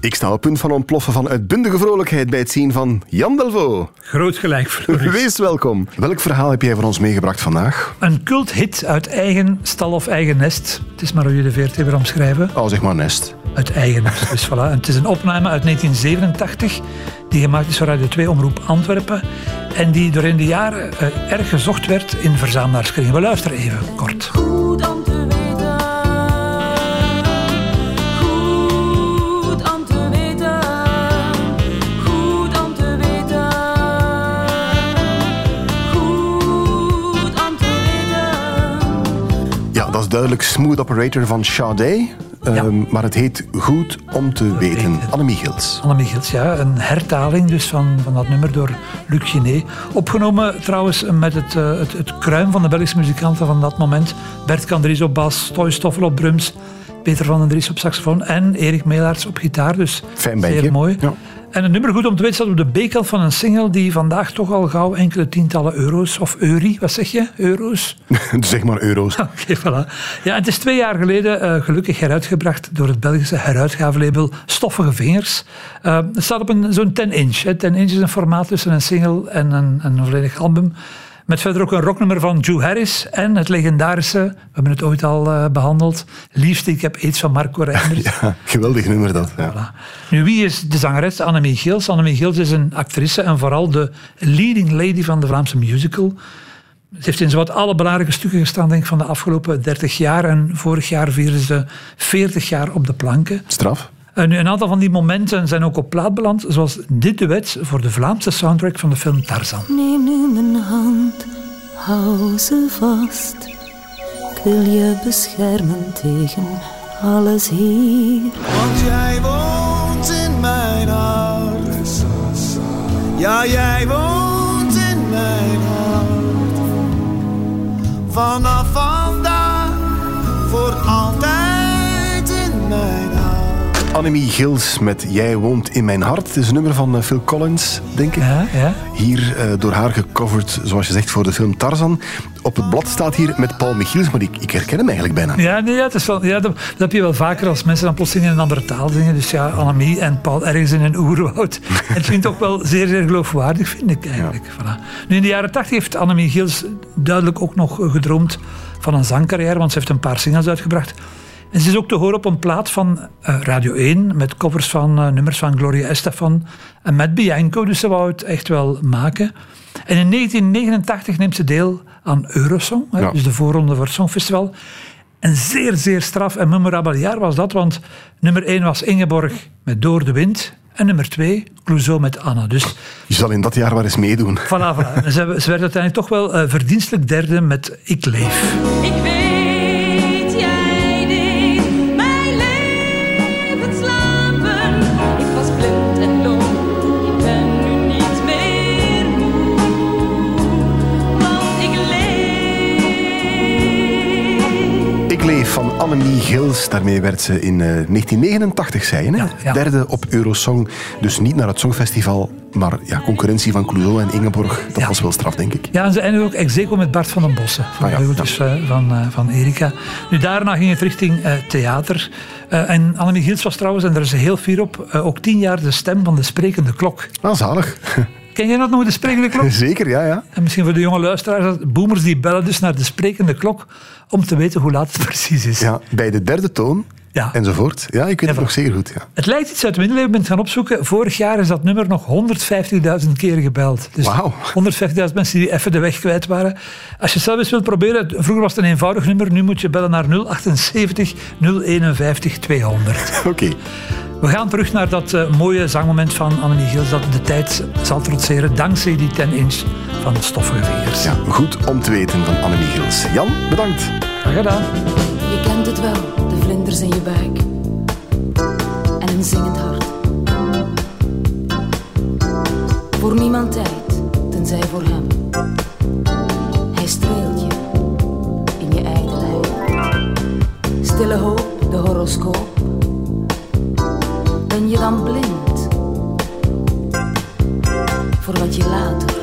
Ik sta op punt van ontploffen van uitbundige vrolijkheid bij het zien van Jan Delvo. Groot gelijk, Floris. Wees welkom. Welk verhaal heb jij voor ons meegebracht vandaag? Een culthit uit eigen stal of eigen nest. Het is maar hoe je de VRT weer omschrijven. Oh, zeg maar nest. Uit eigen nest, dus voilà. En het is een opname uit 1987 die gemaakt is voor Radio 2 Omroep Antwerpen en die door in de jaren eh, erg gezocht werd in verzamelaarskringen. We luisteren even kort. Goed duidelijk Smooth Operator van Sade. Ehm, maar het heet Goed om te weten. weten. Annemie Gils. Anne Michiels, ja. Een hertaling dus van, van dat nummer door Luc Ginet. Opgenomen trouwens met het, eh, het, het kruim van de Belgische muzikanten van dat moment. Bert Kandries op bas, Toy Stoffel op drums, Peter van den Dries op saxofoon en Erik Meelaerts op gitaar. Dus Fijn zeer mooi. Ja. En een nummer goed om te weten staat op de B-kant van een single die vandaag toch al gauw enkele tientallen euro's, of euri, wat zeg je? Euro's? zeg maar euro's. Oké, voilà. Ja, het is twee jaar geleden eh, gelukkig heruitgebracht door het Belgische heruitgavelabel Stoffige Vingers. Eh, het staat op een, zo'n 10-inch. 10-inch is een formaat tussen een single en een, een volledig album. Met verder ook een rocknummer van Joe Harris en het legendarische, we hebben het ooit al eh, behandeld, Liefste, ik heb iets van Marco Reinders. Ja, geweldig nummer dat. Ja. Voilà. Nu, wie is de zangeres? Annemie Gils. Annemie Gils is een actrice en vooral de leading lady van de Vlaamse musical. Ze heeft in zowat alle belangrijke stukken gestaan denk ik, van de afgelopen 30 jaar. En vorig jaar vierde ze 40 jaar op de planken. Straf. En nu, een aantal van die momenten zijn ook op plaat beland, zoals dit duet voor de Vlaamse soundtrack van de film Tarzan. Neem nu mijn hand, hou ze vast. Ik wil je beschermen tegen alles hier. Want jij woont in mijn hart. Ja, jij woont in mijn hart. Vanaf Annemie Gils met Jij woont in mijn hart. Het is een nummer van eh, Phil Collins, denk ik. Ja, ja. Hier eh, door haar gecoverd, zoals je zegt, voor de film Tarzan. Op het blad staat hier met Paul Michiels, maar ik, ik herken hem eigenlijk bijna. Ja, nee, ja, het is wel, ja dat, dat heb je wel vaker als mensen dan plotseling in een andere taal zingen. Dus ja, Annemie en Paul ergens in een oerwoud. Het vind ik ook wel zeer, zeer geloofwaardig, vind ik eigenlijk. Voilà. Nu, in de jaren tachtig heeft Annemie Gils duidelijk ook nog gedroomd van een zangcarrière, want ze heeft een paar singles uitgebracht. En ze is ook te horen op een plaat van eh, Radio 1 met covers van eh, nummers van Gloria Estefan en met Bianco, dus ze wou het echt wel maken. En in 1989 neemt ze deel aan Eurosong, hè, Ja. dus de voorronde voor het Songfestival. Een zeer, zeer straf en memorabel jaar was dat, want nummer 1 was Ingeborg met Door de Wind en nummer 2 Clouseau met Anna. Dus Je zal in dat jaar wel eens meedoen. voilà, voilà. Ze, ze werd uiteindelijk toch wel eh, verdienstelijk derde met Ik Leef. Ik weet, van Annemie Gils. Daarmee werd ze in eh, 1989 zijn. Hè? Ja, ja. Derde op Eurosong. Dus niet naar het Songfestival, maar ja, concurrentie van Clouseau en Ingeborg. Dat Ja. was wel straf, denk ik. Ja, en ze eindigde ook ex aequo met Bart van den Bossen. Van Ah de eh, van, eh, van Erika. Nu, daarna ging het richting eh, theater. Eh, en Annemie Giels was trouwens, en daar is ze heel fier op, eh, ook tien jaar de stem van de sprekende klok. Ah, zalig. Ken jij dat nog, de sprekende klok? Zeker, ja, ja. En misschien voor de jonge luisteraars, boomers die bellen dus naar de sprekende klok om te weten hoe laat het precies is. ja. Bij de derde toon Ja. enzovoort. Ja, ik weet het nog zeer goed. Ja. Het lijkt iets uit het middeleeuwen, ik ben het gaan opzoeken. Vorig jaar is dat nummer nog 150.000 keer gebeld. Dus Wauw. 150.000 mensen die even de weg kwijt waren. Als je het zelf eens wilt proberen, vroeger was het een eenvoudig nummer, nu moet je bellen naar 078 051 200. Oké. We gaan terug naar dat eh, mooie zangmoment van Annemie Gils, dat de tijd zal trotseren dankzij die 10-inch van Stoffige Vingers. Ja, goed om te weten van Annemie Gils. Jan, bedankt. Graag gedaan. Je kent het wel, de in je buik en een zingend hart. Voor niemand tijd, tenzij voor hem. Hij streelt je in je ijdelheid. Stille hoop, de horoscoop. Ben je dan blind voor wat je later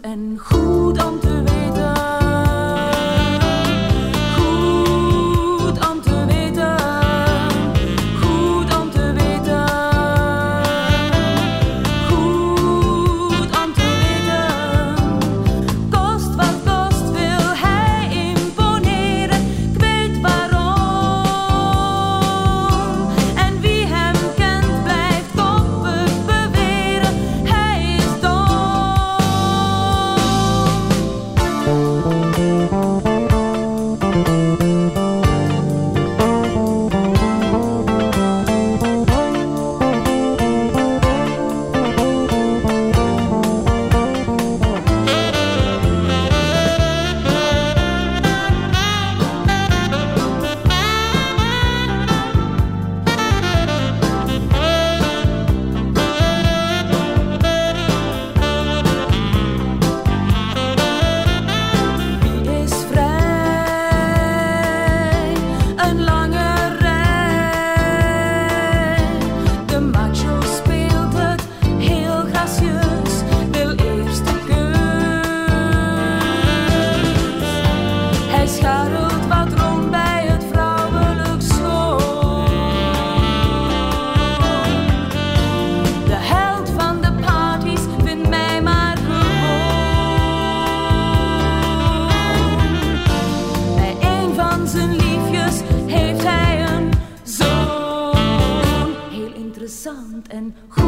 en goed om te weten. sand and